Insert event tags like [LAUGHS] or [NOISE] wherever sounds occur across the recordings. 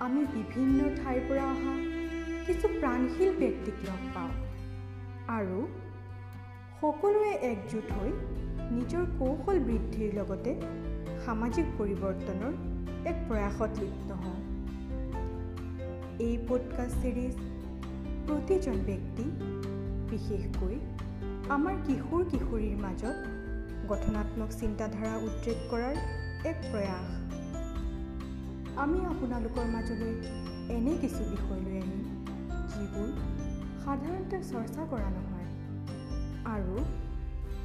আমি বিভিন্ন ঠাইৰ পৰা অহা কিছু প্ৰাণশীল ব্যক্তিক লগ পাওঁ। আৰু সকলোৱে একজোট হৈ নিজৰ কৌশল বৃদ্ধিৰ লগতে সামাজিক পৰিৱৰ্তনৰ এক প্ৰয়াসত লিপ্ত হওঁ। এই পডকাষ্ট ছিৰিজ প্ৰতিজন ব্যক্তি বিশেষকৈ আমাৰ কিশোৰ কিশোৰীৰ মাজত গঠনাত্মক চিন্তাধাৰা উদ্ৰেক কৰাৰ এক প্ৰয়াস। আমি আপোনালোকৰ মাজলৈ এনে কিছু বিষয় লৈ আহিম যিবোৰ সাধাৰণতে চৰ্চা কৰা নহয় আৰু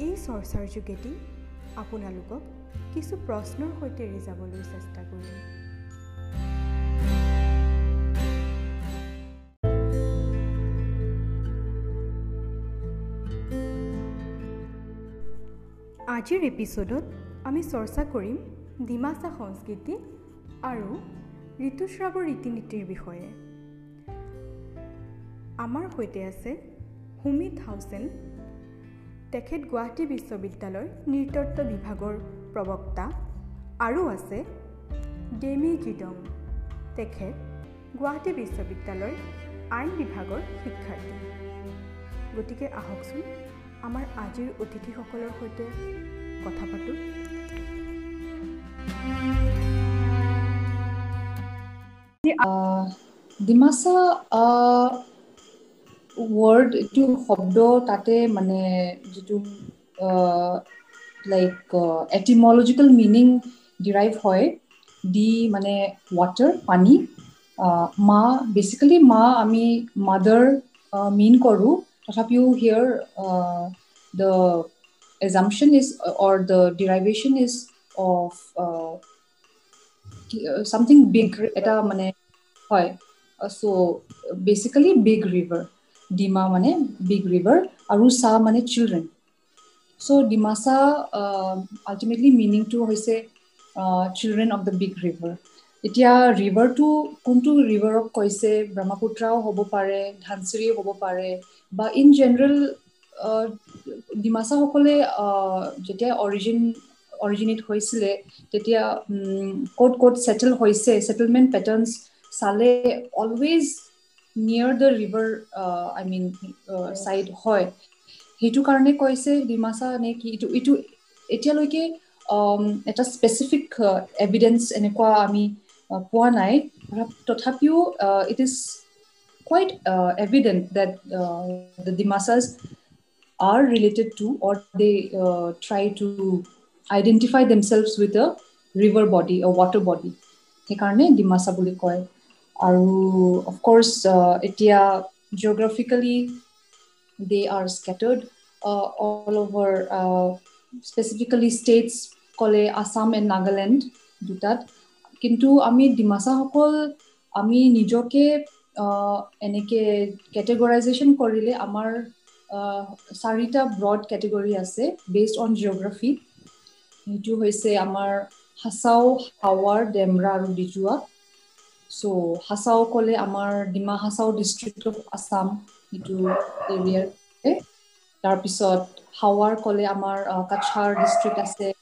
এই চৰ্চাৰ যোগেদি আপোনালোকক কিছু প্ৰশ্নৰ সৈতে ৰিজাবলৈ চেষ্টা কৰিম। আজিৰ এপিছ'ডত আমি চৰ্চা কৰিম ডিমাচা সংস্কৃতি আৰু ঋতুস্ৰাৱৰ ৰীতি নীতিৰ বিষয়ে। আমাৰ সৈতে আছে সুমিত হাউচেন তেখেত গুৱাহাটী বিশ্ববিদ্যালয়ৰ নৃতত্ব বিভাগৰ প্ৰবক্তা আৰু আছে ডেমি জিডং তেখেত গুৱাহাটী বিশ্ববিদ্যালয়ৰ আইন বিভাগৰ শিক্ষাৰ্থী। গতিকে আহকচোন আমাৰ আজিৰ অতিথিসকলৰ সৈতে কথা পাতোঁ। ডিমাচা ৱৰ্ড এইটো শব্দ তাতে মানে যিটো লাইক এটিমলজিকেল মিনিং ডিৰাইভ হয় দি মানে ৱাটাৰ পানী মা বেচিকেলি মা আমি মাদাৰ মিন কৰোঁ তথাপিও here the assumption is or the derivation is of something big এটা মানে হয়। So' basically big river Dima মানে বিগ ৰিভাৰ আৰু চাহ মানে চিলড্ৰেন চ' ডিমাচা আল্টিমেটলি মিনিংটো হৈছে children of the big river এতিয়া ৰিভাৰটো কোনটো ৰিভাৰক কৈছে ব্ৰহ্মপুত্ৰাও হ'ব পাৰে ধানচিৰিও হ'ব পাৰে বা ইন জেনেৰেল ডিমাচাসকলে যেতিয়া অৰিজিন অৰিজিনেট হৈছিলে তেতিয়া ক'ত ক'ত ছেটেল হৈছে ছেটেলমেণ্ট পেটাৰ্ণছ চালে always near the river I mean side হয়। সেইটো কাৰণে কৈছে ডিমাচা নে কি এইটো এইটো এতিয়ালৈকে এটা স্পেচিফিক এভিডেঞ্চ এনেকুৱা আমি পোৱা নাই। তথাপিও it is that uh, the Dimasas are related to or they uh, try to identify themselves with a river body, a water body. সেইকাৰণে ডিমাচা বুলি কয় আৰু অফক'ৰ্চ এতিয়া geographically they are scattered all over specifically states ক'লে Assam and Nagaland দুটাত কিন্তু আমি ডিমাচাসকল আমি নিজকে এনেকে কেটেগৰাইজেশ্যন কৰিলে আমাৰ চাৰিটা ব্ৰড কেটেগৰী আছে বেছড অন জিঅ'গ্ৰাফি সেইটো হৈছে আমাৰ হাচাও হাৱাৰ ডেমৰা আৰু ডিজুৱা চ' হাচাও ক'লে আমাৰ ডিমা হাচাও ডিষ্ট্ৰিক্ট অফ আছাম সেইটো এৰিয়াৰ তাৰপিছত হাৱাৰ ক'লে আমাৰ কাছাৰ ডিষ্ট্ৰিক্ট আছে।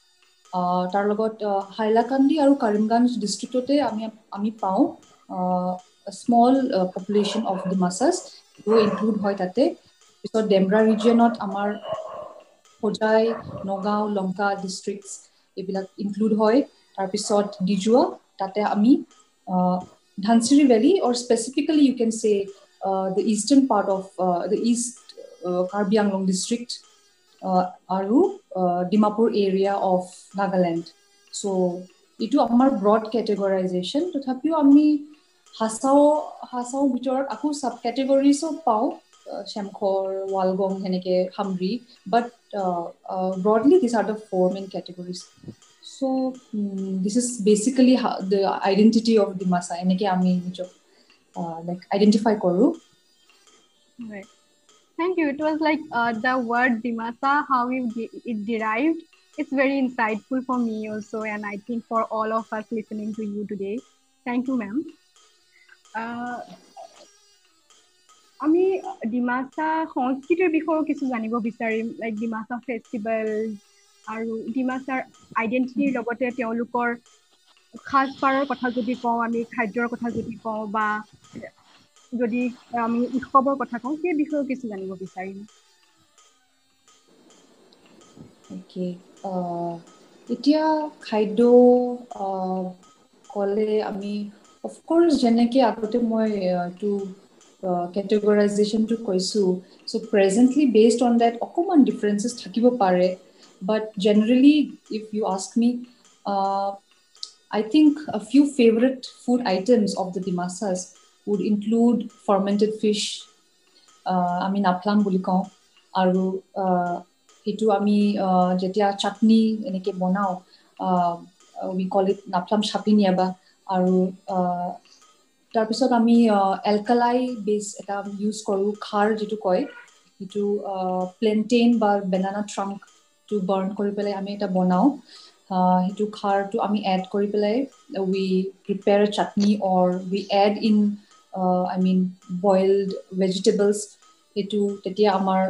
তাৰ লগত হাইলাকান্দি আৰু কৰিমগঞ্জ ডিষ্ট্ৰিক্টতে আমি আমি পাওঁ। Small population of Dimasas. Include হয় তাতে। পিছত ডেমৰা ৰিজিয়নত আমাৰ হোজাই নগাঁও লংকা ডিষ্ট্ৰিক্টছ এইবিলাক ইনক্লুড হয়। তাৰপিছত ডিজুৱা তাতে আমি Dhansiri valley or specifically you can say the eastern part of the east Karbi Anglong district আৰু Dimapur area of Nagaland so' এইটো আমাৰ ব্ৰড কেটেগৰাইজেশ্যন তথাপিও আমি হাচাও হাচাও ভিতৰত আকৌ চাব কেটেগৰিজো পাওঁ। শ্যামখৰ ৱালগং সেনেকে হামৰি but broadly this are the four main categories so' this is basically the identity of Dimasa এনেকে আমি নিজক লাইক আইডেণ্টিফাই কৰোঁ Thank you. It was like uh, the word Dimasa, how it, it derived. It's very insightful for me also, and I think for all of us listening to you today. Thank you, ma'am. Uh, আমি ডিমাচা সংস্কৃতিৰ বিষয়েও কিছু জানিব বিচাৰিম like Dimasa festival আৰু ডিমাচাৰ আইডেণ্টিটিৰ লগতে তেওঁলোকৰ সাজপাৰৰ কথা যদি কওঁ আমি খাদ্যৰ কথা যদি কওঁ বা যদি আমি উৎসৱৰ কথা কওঁ সেই বিষয়েও কিছু জানিব বিচাৰিম। এতিয়া খাদ্য ক'লে আমি অফক'ৰ্চ যেনেকৈ আগতে মই এইটো কেটেগৰাইজেশ্যনটো কৈছোঁ so' presently based on date অকণমান ডিফাৰেঞ্চেছ থাকিব পাৰে but generally if you ask me I think a few favourite food items of the Dimasas would include fermented fish আমি নাফলাং বুলি কওঁ আৰু সেইটো আমি যেতিয়া চাটনি এনেকৈ বনাওঁ উই কল ইট নাফলাম চাপি নিয়াবা আৰু তাৰপিছত আমি এলকালাই বেছ এটা ইউজ কৰোঁ খাৰ যিটো কয় সেইটো প্লেণ্টেইন বা বেনানা ট্ৰাংকটো বাৰ্ণ কৰি পেলাই আমি এটা বনাওঁ। সেইটো খাৰটো আমি এড কৰি পেলাই we prepare chutney or we add in I mean boiled vegetables সেইটো তেতিয়া আমাৰ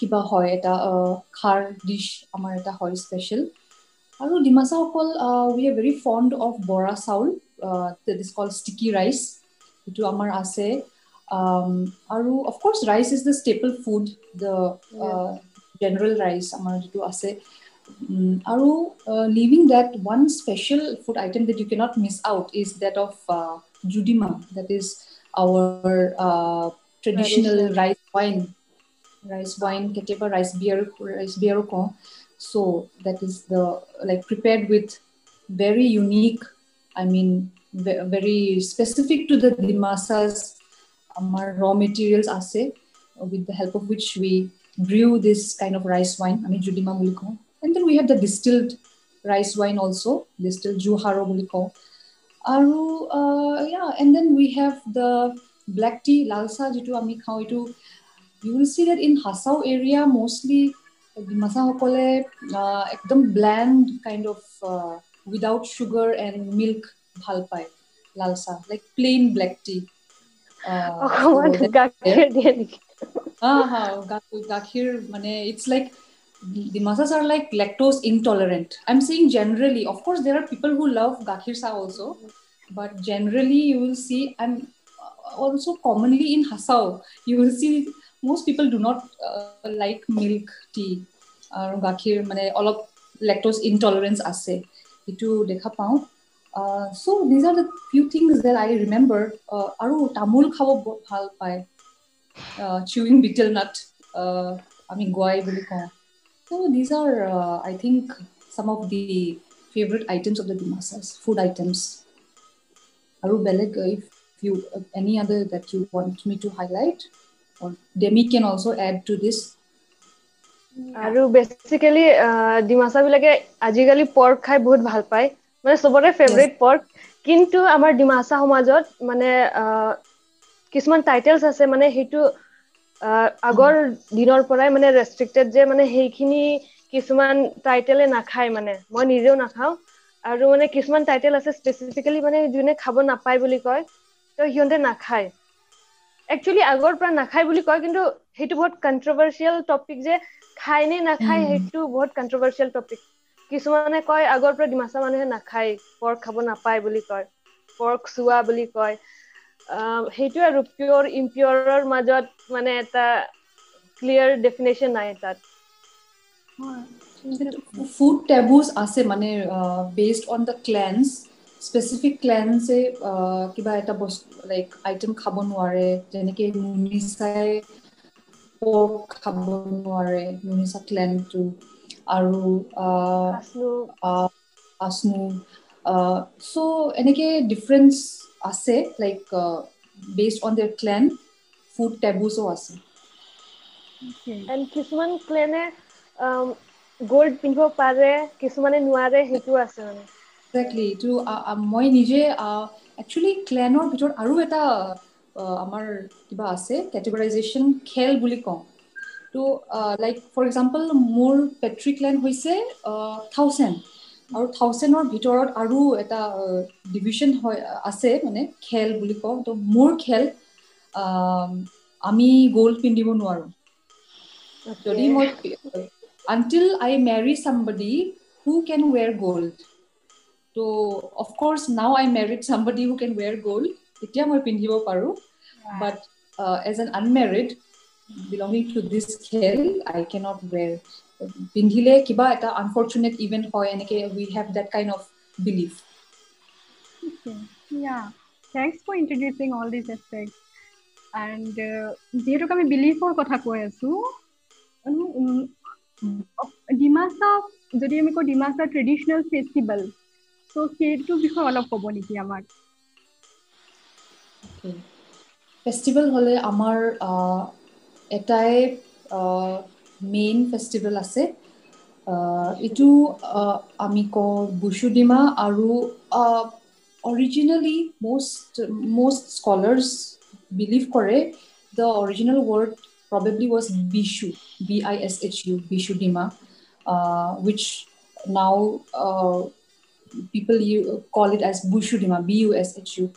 কিবা হয় এটা খাৰ ডিছ আমাৰ এটা হয় স্পেচিয়েল আৰু ডিমাচাসকল we are very fond of bora saul. That is called sticky rice সেইটো আমাৰ আছে আৰু of course rice is the staple food the general rice আমাৰ যিটো আছে আৰু leaving that one special food item that you cannot miss out is that of Judima that is our traditional rice wine rice wine কেতিয়াবা rice beer rice বিয়াৰো কওঁ So that is the like prepared with very unique, I mean, very specific to the Dimasa's um, our raw materials assay, with the help of which we brew this kind of rice wine, I mean, Judima Muliko. And then we have the distilled rice wine also, distilled Juharo Muliko. Aru, uh, yeah, and then we have the black tea, Lalsa Jitu Ami Khao Itu. You will see that in Hasau area, mostly Dimasa Hokole, uh, uh ekdom bland kind of. Uh, without sugar and milk ভাল পায় লাল চাহ like plain black tea গাখীৰ মানে it's like Dimasas are like lactose intolerant I am saying generally of course there are people who love gakhir sah also' but generally you will see and also' commonly in Hasao you will see most people do not uh, like milk tea আৰু গাখীৰ মানে অলপ lactose ইনটলাৰেঞ্চ আছে সেইটো দেখা পাওঁ। So' these are the few things that I remember আৰু তামোল খাব ভাল পায়। চিউইং বিটেল নাট আমি গোৱাই বুলি কওঁ। So' these are I think some of the favourite items of the Dimasas food items আৰু বেলেগ if you any other that you want me to highlight or Demi can also add to this. আৰু basically Dimasa বিলাকে আজিকালি pork খাই বহুত ভাল পায়। মানে চবৰে ফেভৰেট পৰ্ক কিন্তু আমাৰ ডিমাচা সমাজত মানে কিছুমান টাইটেলছ আছে মানে সেইটো আগৰ দিনৰ পৰাই মানে ৰেষ্ট্ৰিক্টেড যে মানে সেইখিনি কিছুমান টাইটেলে নাখায় মানে। মই নিজেও নাখাওঁ। আৰু মানে কিছুমান টাইটেল আছে স্পেচিফিকেলি মানে যোনে খাব নাপায় বুলি কয় ত' সিহঁতে নাখায়। একচুৱেলি আগৰ পৰা নাখায় বুলি কয় কিন্তু সেইটো বহুত কণ্ট্ৰভাৰ্চিয়েল টপিক যে খায় নে নাখায় সেইটো বহুত কণ্ট্ৰভাৰ্চিয়েল টপিক কিছুমানে কয় আগৰ পৰা ডিমাচা মানুহে নাখায় পৰ্ক খাব নাপায় বুলি কয় পৰ্ক চোৱা বুলি কয়। সেইটোৱে আৰু পিয়ৰ ইম্পিয়ৰৰ মাজত মানে এটা ক্লিয়াৰ ডেফিনেশ্যন নাই তাত। ফুড টেবুজ আছে মানে based on the clans specific ক্লেন্সে কিবা এটা বস্তু লাইক আইটেম খাব নোৱাৰে যেনেকে নুনিচাই পৰ্ক খাব নোৱাৰে নুনিচা ক্লেনটো আৰু আচনু। চ' এনেকে ডিফাৰেঞ্চ আছে like based on their clan food টেবুজো আছে। কিছুমান ক্লেনে গল্ড পিন্ধিব পাৰে কিছুমানে নোৱাৰে সেইটো আছে মানে। একজেক্টলি এইটো মই নিজে একচুৱেলি ক্লেনৰ ভিতৰত আৰু এটা আমাৰ কিবা আছে কেটেগৰাইজেশ্যন খেল বুলি কওঁ। ত' লাইক ফৰ এক্সাম্পল মোৰ পেট্ৰি ক্লেন হৈছে থাউজেণ্ড আৰু থাউজেণ্ডৰ ভিতৰত আৰু এটা ডিভিজন হয় আছে মানে খেল বুলি কওঁ। ত' মোৰ খেল আমি গ'ল্ড পিন্ধিব নোৱাৰোঁ। যদি মই until I marry somebody who can wear gold to of course now I married চামবডি who can wear gold তেতিয়া মই পিন্ধিব পাৰোঁ but as an unmarried belonging to this খেল আই কেনট ৱেৰ পিন্ধিলে কিবা এটা আনফৰ্চুনেট ইভেণ্ট হয় এনেকে we have that kind of believe Thanks for introducing all these aspects. And যিহেতুক আমি বিলিফৰ কথা কৈ আছো ডিমাচা যদি আমি কওঁ ডিমাচা ট্ৰেডিশ্যনেল ফেষ্টিভেল ত' সেইটো বিষয়ে অলপ ক'ব নেকি আমাক? ফেষ্টিভেল হ'লে আমাৰ এটাই মেইন ফেষ্টিভেল আছে। এইটো আমি কওঁ বুচুডিমা আৰু originally most most scholars believe কৰে the original word probably was Bishu B I S H U Bisudima which now people you uh, call it as bushudima, B-U-S-H-U.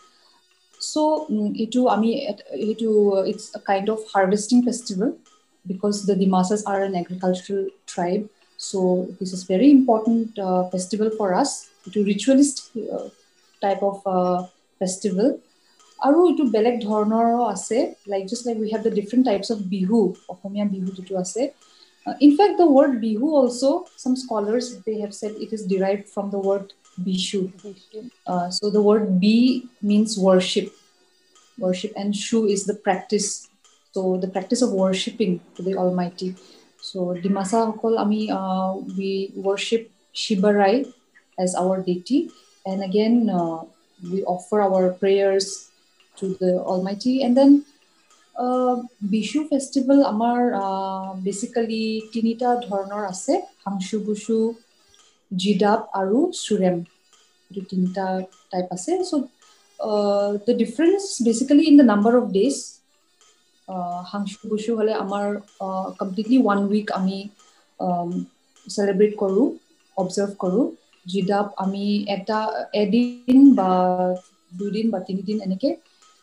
So itu, ami, itu, it's a kind of harvesting festival because the Dimasas are an agricultural tribe. So this is very important uh, festival for us. Itu ritualist uh, type of uh, festival. আৰু এইটো বেলেগ ধৰণৰো আছে like just like we have the different types of Bihu Asomiya Bihu যিটো আছে in fact the word Bihu also' some scholars they have said it is derive from the word Bishu. Uh, so the word bi means worship, worship, and shu is the practice. So the practice of worshiping to the Almighty. So Dimasa Hokol Ami, uh, we worship Shibarai as our deity, and again uh, we offer our prayers to the Almighty, and then. Bishu festival আমাৰ basically তিনিটা ধৰণৰ আছে হাংচু বুচু জিডাপ আৰু চুৰেম। এইটো তিনিটা type আছে। So' the difference basically in the number of days Hangsu Busu হ'লে আমাৰ কমপ্লিটলি ওৱান উইক আমি চেলিব্ৰেট কৰোঁ অবজাৰ্ভ কৰোঁ। জিডাপ আমি এটা এদিন বা দুদিন বা তিনিদিন এনেকৈ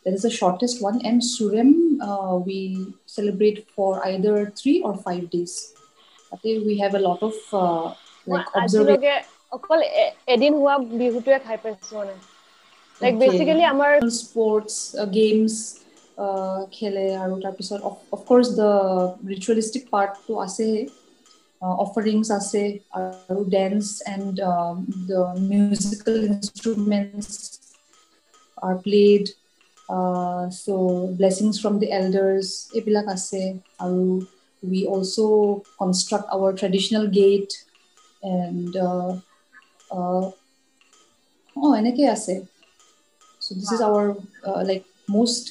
that is the shortest one and surem uh, we celebrate for either three or five days okay we have a lot of uh, আজিলৈকে অকল এদিন হোৱা বিহুটোৱে খাই পাইছো মানে। লাইক বেচিকেলি আমাৰ স্পৰ্টছ গেমছ খেলে আৰু তাৰপিছত অফক'ৰ্চ দ্য ৰিচুৱেলিষ্টিক পাৰ্টটো আছে। অফাৰিংছ আছে আৰু dance and the musical instruments are played so' blessings from the elders এইবিলাক আছে। আৰু we also' construct our traditional gate and uh, oh এনেকে আছে so this wow. is our like most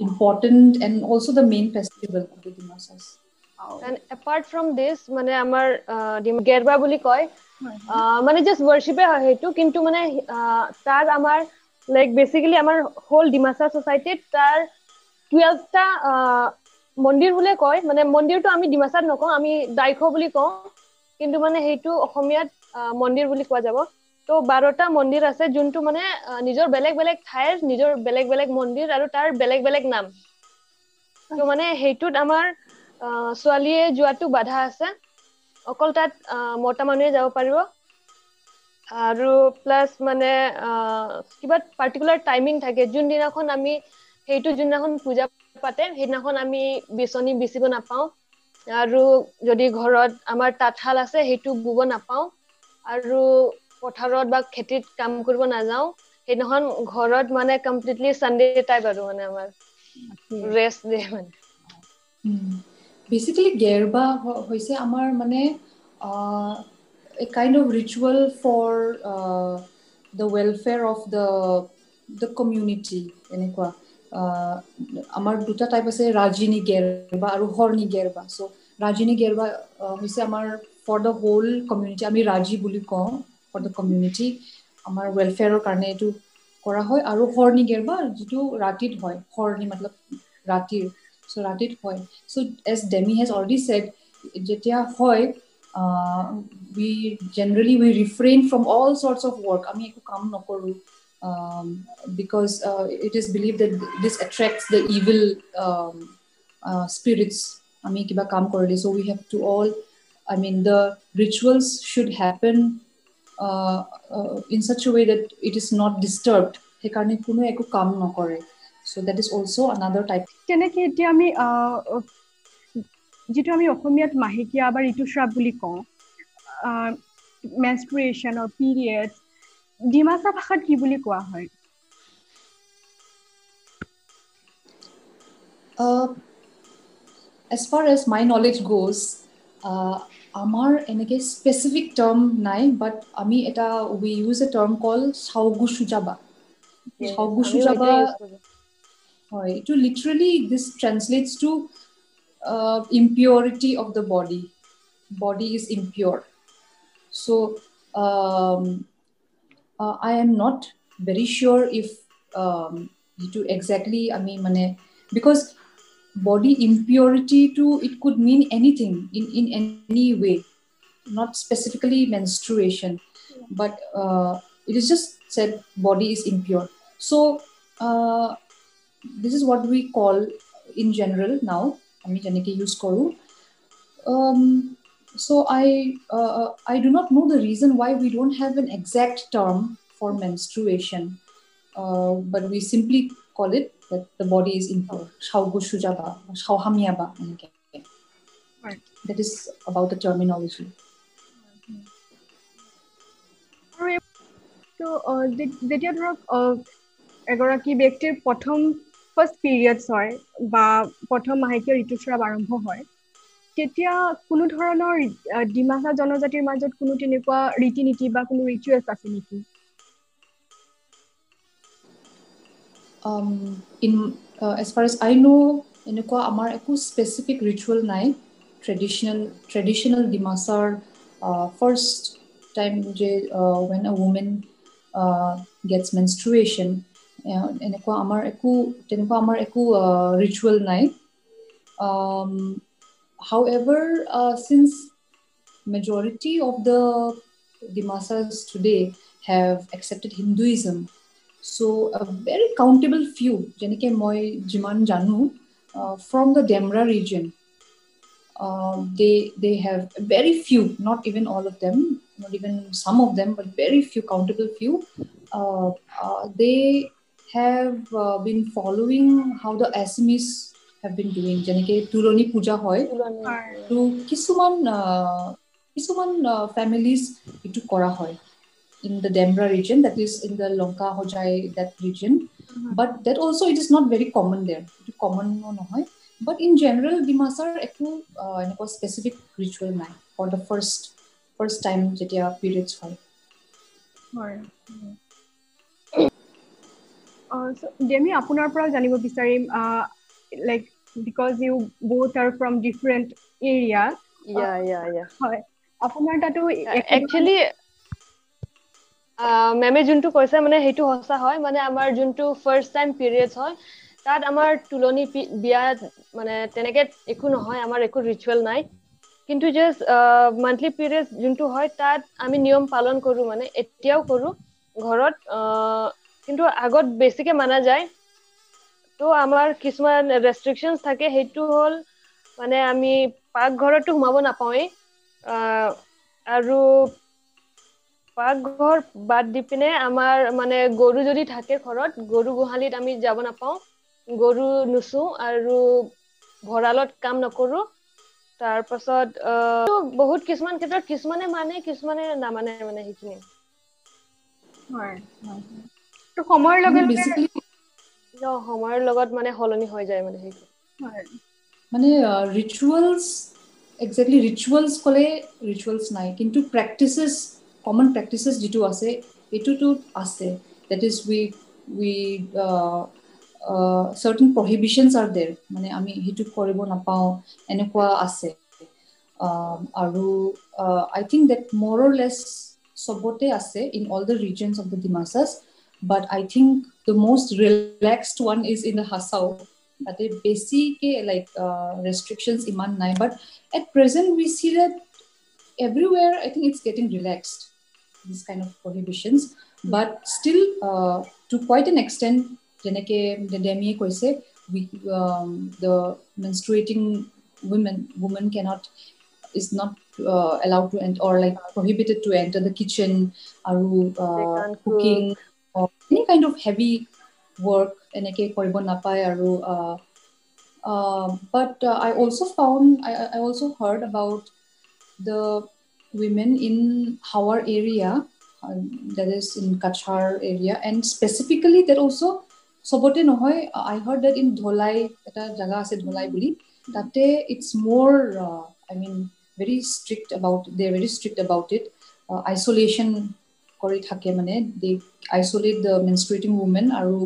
important and also the main festival of the Dimasas. And apart from this, মানে আমাৰ গেৰবা বুলি কয় মানে জাষ্ট ৱৰ্শ্বিপে হয় সেইটো কিন্তু মানে তাৰ আমাৰ লাইক বেচিকেলি আমাৰ হোল ডিমাচা ছ'চাইটিত তাৰ টুৱেলভটা মন্দিৰ বুলিয়ে কয় মানে মন্দিৰটো আমি ডিমাচাত নকওঁ আমি দাইখ বুলি কওঁ কিন্তু মানে সেইটো অসমীয়াত মন্দিৰ বুলি কোৱা যাব। ত' বাৰটা মন্দিৰ আছে যোনটো মানে নিজৰ বেলেগ বেলেগ ঠাইৰ নিজৰ বেলেগ বেলেগ মন্দিৰ আৰু তাৰ বেলেগ বেলেগ নাম। ত' মানে সেইটোত আমাৰ ছোৱালীয়ে যোৱাটো বাধা আছে। অকল তাত মতা মানুহে যাব পাৰিব। আৰু প্লাছ মানে কিবা পাৰ্টিকুলাৰ টাইমিং থাকে। যোনদিনাখন আমি সেইটো যোনদিনাখন পূজা পাতে সেইদিনাখন আমি বিচনী বিচিব নাপাওঁ। আৰু যদি ঘৰত আমাৰ তাঁতশাল আছে সেইটো বুব নাপাওঁ। আৰু পথাৰত বা খেতিত কাম কৰিব নাযাওঁ। সেইদিনাখন ঘৰত মানে কমপ্লিটলি চানডে টাইপ আৰু মানে আমাৰ। ৰেষ্ট দিয়ে মানে। বেচিকেলি গেৰবা হৈছে আমাৰ মানে a kind of ritual for the welfare of the the community এনেকুৱা। আমাৰ দুটা টাইপ আছে ৰাজিনী গেৰবা আৰু হৰ্ণী গেৰবা। চ' ৰাজিনী গেৰবা হৈছে আমাৰ ফৰ দ্য হোল কমিউনিটি আমি ৰাজি বুলি কওঁ ফৰ দ্য কমিউনিটি আমাৰ ৱেলফেয়াৰৰ কাৰণে এইটো কৰা হয়। আৰু হৰ্ণিগেৰ বা যিটো ৰাতিত হয় হৰ্ণি মতলব ৰাতিৰ চ' ৰাতিত হয়। So' as Demi has already said যেতিয়া হয় we generally we refrain from all sorts of work আমি একো কাম নকৰোঁ। This attracts the evil spirits আমি কিবা কাম কৰিলে so' we have to all I mean the rituals should happen in such way that it is not disturbed সেইকাৰণে কোনো একো কাম নকৰে so' that is also' another type তেনেকে এতিয়া আমি যিটো আমি অসমীয়াত মাহেকীয়া বা ঋতুস্ৰাৱ বুলি কওঁ মেনষ্ট্ৰুৱেশ্যন পিৰিয়ড ডিমাচা ভাষাত কি বুলি কোৱা হয়? As far as my knowledge goes আমাৰ এনেকৈ স্পেচিফিক টাৰ্ম নাই বাট আমি এটা উই ইউজ এ টাৰ্ম কল চাউগুচুজাবা চাউগুচুজাবা হয় এইটো literally this translates to impurity of the body body is impure so um, uh, i am not very sure if um, to exactly i mean mane because body impurity to it could mean anything in, in any way not specifically menstruation yeah. but uh, it is just said body is impure so uh, this is what we call in general now আমি যেনেকৈ use কৰোঁ So' I I do not know' the reason why we don't have an exact term for menstruation but we simply call it that the body is impure. Shaugushuja ba, Shauhamya ba. Right. That is about the terminology. যেতিয়া ধৰক এগৰাকী ব্যক্তিৰ প্ৰথম first periods হয় বা প্ৰথম মাহেকীয় ঋতুস্ৰাৱ আৰম্ভ হয় তেতিয়া কোনো ধৰণৰ ডিমাচা জনজাতিৰ মাজত কোনো তেনেকুৱা ৰীতি নীতি বা কোনো ৰিচুৱেলছ আছে নেকি? In as far as I know' এনেকুৱা আমাৰ একো স্পেচিফিক ৰিচুৱেল নাই। ট্ৰেডিশ্যনেল ট্ৰেডিশ্যনেল ডিমাচাৰ ফাৰ্ষ্ট টাইম যে when a women gets menstruation এনেকুৱা আমাৰ একো তেনেকুৱা আমাৰ একো ৰিচুৱেল নাই। however since majority of the Dimasas today have accepted Hinduism so' very countable few যেনেকৈ মই যিমান জানো from the Demra region they they have very few not even all of them not even some of them but very few countable few they have uh, been following how the Assamese Mm-hmm. একো এনেকুৱা নাই। For first time যেতিয়া আপোনাৰ পৰা জানিব বিচাৰিম like because you both are from different area হয়। আপোনাৰ তাতো একচুৱেলি মেমে যোনটো কৈছে মানে সেইটো সঁচা হয়। মানে আমাৰ যোনটো ফাৰ্ষ্ট টাইম পিৰিয়ডছ হয় তাত আমাৰ তুলনি বিয়া মানে তেনেকে একো নহয় আমাৰ একো ৰিচুৱেল নাই। কিন্তু জাষ্ট মান্থলি পিৰিয়ডছ যোনটো হয় তাত আমি নিয়ম পালন কৰোঁ মানে এতিয়াও কৰোঁ। ঘৰত কিন্তু আগত বেছিকে মানা যায়। তো আমাৰ কিছুমান ৰেষ্ট্ৰিকশ্যনছ থাকে সেইটো হ'ল মানে আমি পাকঘৰতো সোমাব নাপাওঁৱেই। আৰু পাকঘৰ বাদ দি পিনে আমাৰ মানে গৰু যদি থাকে ঘৰত গৰু গোহালিত আমি যাব নাপাওঁ। গৰু নুচো আৰু ভঁৰালত কাম নকৰোঁ। তাৰপাছত বহুত কিছুমান ক্ষেত্ৰত কিছুমানে মানে কিছুমানে নামানে মানে সেইখিনি। সময়ৰ লগে সময়ৰ লগত মানে সলনি হৈ যায় মানে সেইটো। মানে ৰিচুৱেলছ একজেক্টলি ৰিচুৱেলছ ক'লে ৰিচুৱেলছ নাই কিন্তু প্ৰেক্টিচেছ কমন প্ৰেক্টিচেছ যিটো আছে এইটোতো আছে। That is we we certain prohibitions are there মানে আমি সেইটো কৰিব নাপাওঁ এনেকুৱা আছে। আৰু আই থিংক দেট মোৰ লেছ চবতে আছে in all the regions of the Dimasas but I think the most relaxed one is in the Hasao তাতে বেছিকে লাইক ৰেষ্ট্ৰিকশ্যনছ ইমান নাই but at present we see that everywhere I think it's getting relaxed this kind of prohibitions but still to quite an extent যেনেকৈ ডেমিয়ে কৈছে the menstruating women women cannot is not uh, allowed to enter or like prohibited to enter the kitchen or uh, cooking. or any kind of heavy work এনেকে কৰিব নাপায় আৰু but uh, I also found I, I also heard about the women in Hawar area uh, that is in Kachar area and specifically that also চবতে নহয় I heard that in Dholai এটা জাগা আছে ধলাই বুলি তাতে ইটছ মোৰ I mean very strict about they are very strict about it isolation কৰি থাকে মানে they isolate the menstruating women আৰু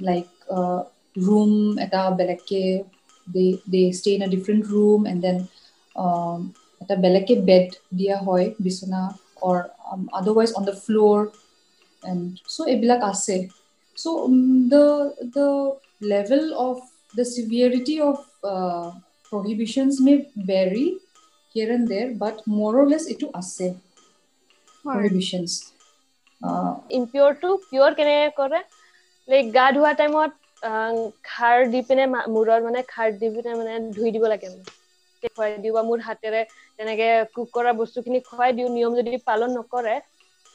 লাইক ৰুম এটা বেলেগকৈ they they stay in a different room and then এটা বেলেগকৈ বেড দিয়া হয় বিচনা or otherwise on the floor and so' এইবিলাক আছে। So' the the level of the severity of uh, prohibitions may vary here and there, but more or impure to pure কেনেকে কৰে? Like গা ধোৱা টাইমত খাৰ দি পিনে মূৰত মানে খাৰ দি পিনে মানে ধুই দিব লাগে মানে। খুৱাই দিওঁ বা মোৰ হাতেৰে তেনেকে কুক কৰা বস্তুখিনি খুৱাই দিওঁ নিয়ম যদি পালন নকৰে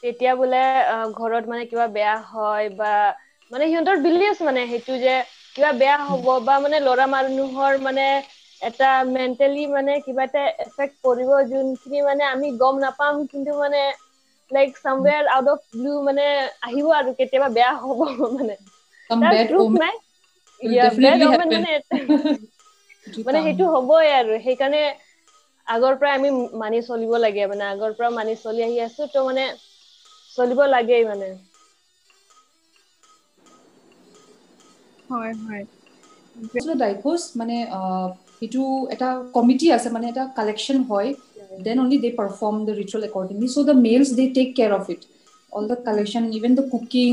তেতিয়া বোলে ঘৰত মানে কিবা বেয়া হয় বা মানে সিহঁতৰ বিলিয়াছ মানে সেইটো যে কিবা বেয়া হ'ব বা মানে ল'ৰা মানুহৰ মানে এটা মেণ্টেলি মানে কিবা এটা এফেক্ট পৰিব যোনখিনি মানে আমি গম নাপাম কিন্তু মানে like somewhere out of blue মানে আহিব আৰু কেতিয়াবা বেয়া হ'ব মানে। [LAUGHS] মানে সেইটো হ'বই আৰু। সেইকাৰণে আগৰ পৰা আমি মানি চলিব লাগে। মানে আগৰ পৰা মানি চলি আহি আছো ত' মানে চলিব লাগেই মানে। হয় হয়। মানে এইটো এটা কমিটি আছে মানে এটা কালেকশ্যন হয়। Then only they perform the ritual accordingly so' the males they take care of it all the collection even the cooking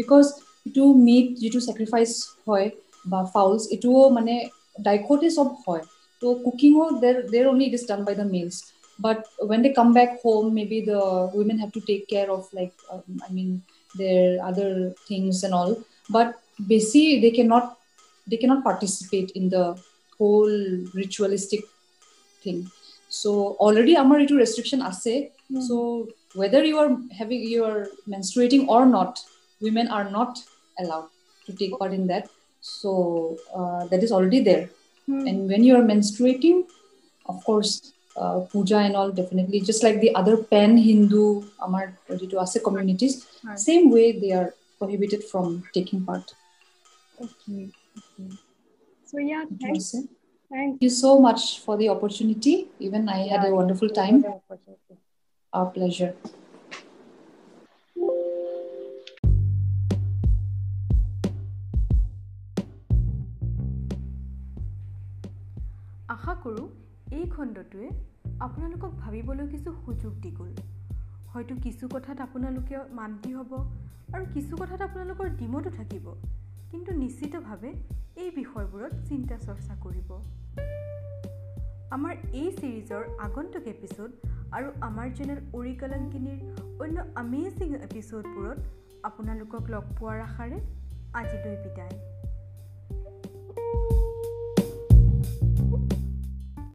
because এইটো মিট যিটো ছেক্ৰিফাইচ হয় বা ফাউলছ এইটোও মানে ডাইকতে চব হয় ত' কুকিঙো there there only it is done by the males but when they come back home may be the women have to take care of like I mean there other things and all but বেছি they K not they cannot participate in the whole ritualistic thing. So already amar restriction ase mm. so whether you are having you are menstruating or not women are not allowed to take part in that so uh, that is already there mm. and when you are menstruating of course uh, puja and all definitely just like the other pan hindu amar to ase communities right. same way they are prohibited from taking part okay Okay. So yeah, thanks. Thank you so much for the opportunity. Even I had a wonderful time. Our pleasure. আশা কৰোঁ এই খণ্ডটোৱে আপোনালোকক ভাবিবলৈ কিছু সুযোগ দি গ'ল হয়তো কিছু কথাত আপোনালোকে মান্তি হ'ব আৰু কিছু কথাত আপোনালোকৰ ডিমতো থাকিব কিন্তু নিশ্চিতভাৱে এই বিষয়বোৰত চিন্তা চৰ্চা কৰিব। আমাৰ এই ছিৰিজৰ আগন্তুক এপিছ'ড আৰু আমাৰ চেনেল অৰিকলংকিনীৰ অন্য আমেজিং এপিছ'ডবোৰত আপোনালোকক লগ পোৱাৰ আশাৰে আজিলৈ বিদায়।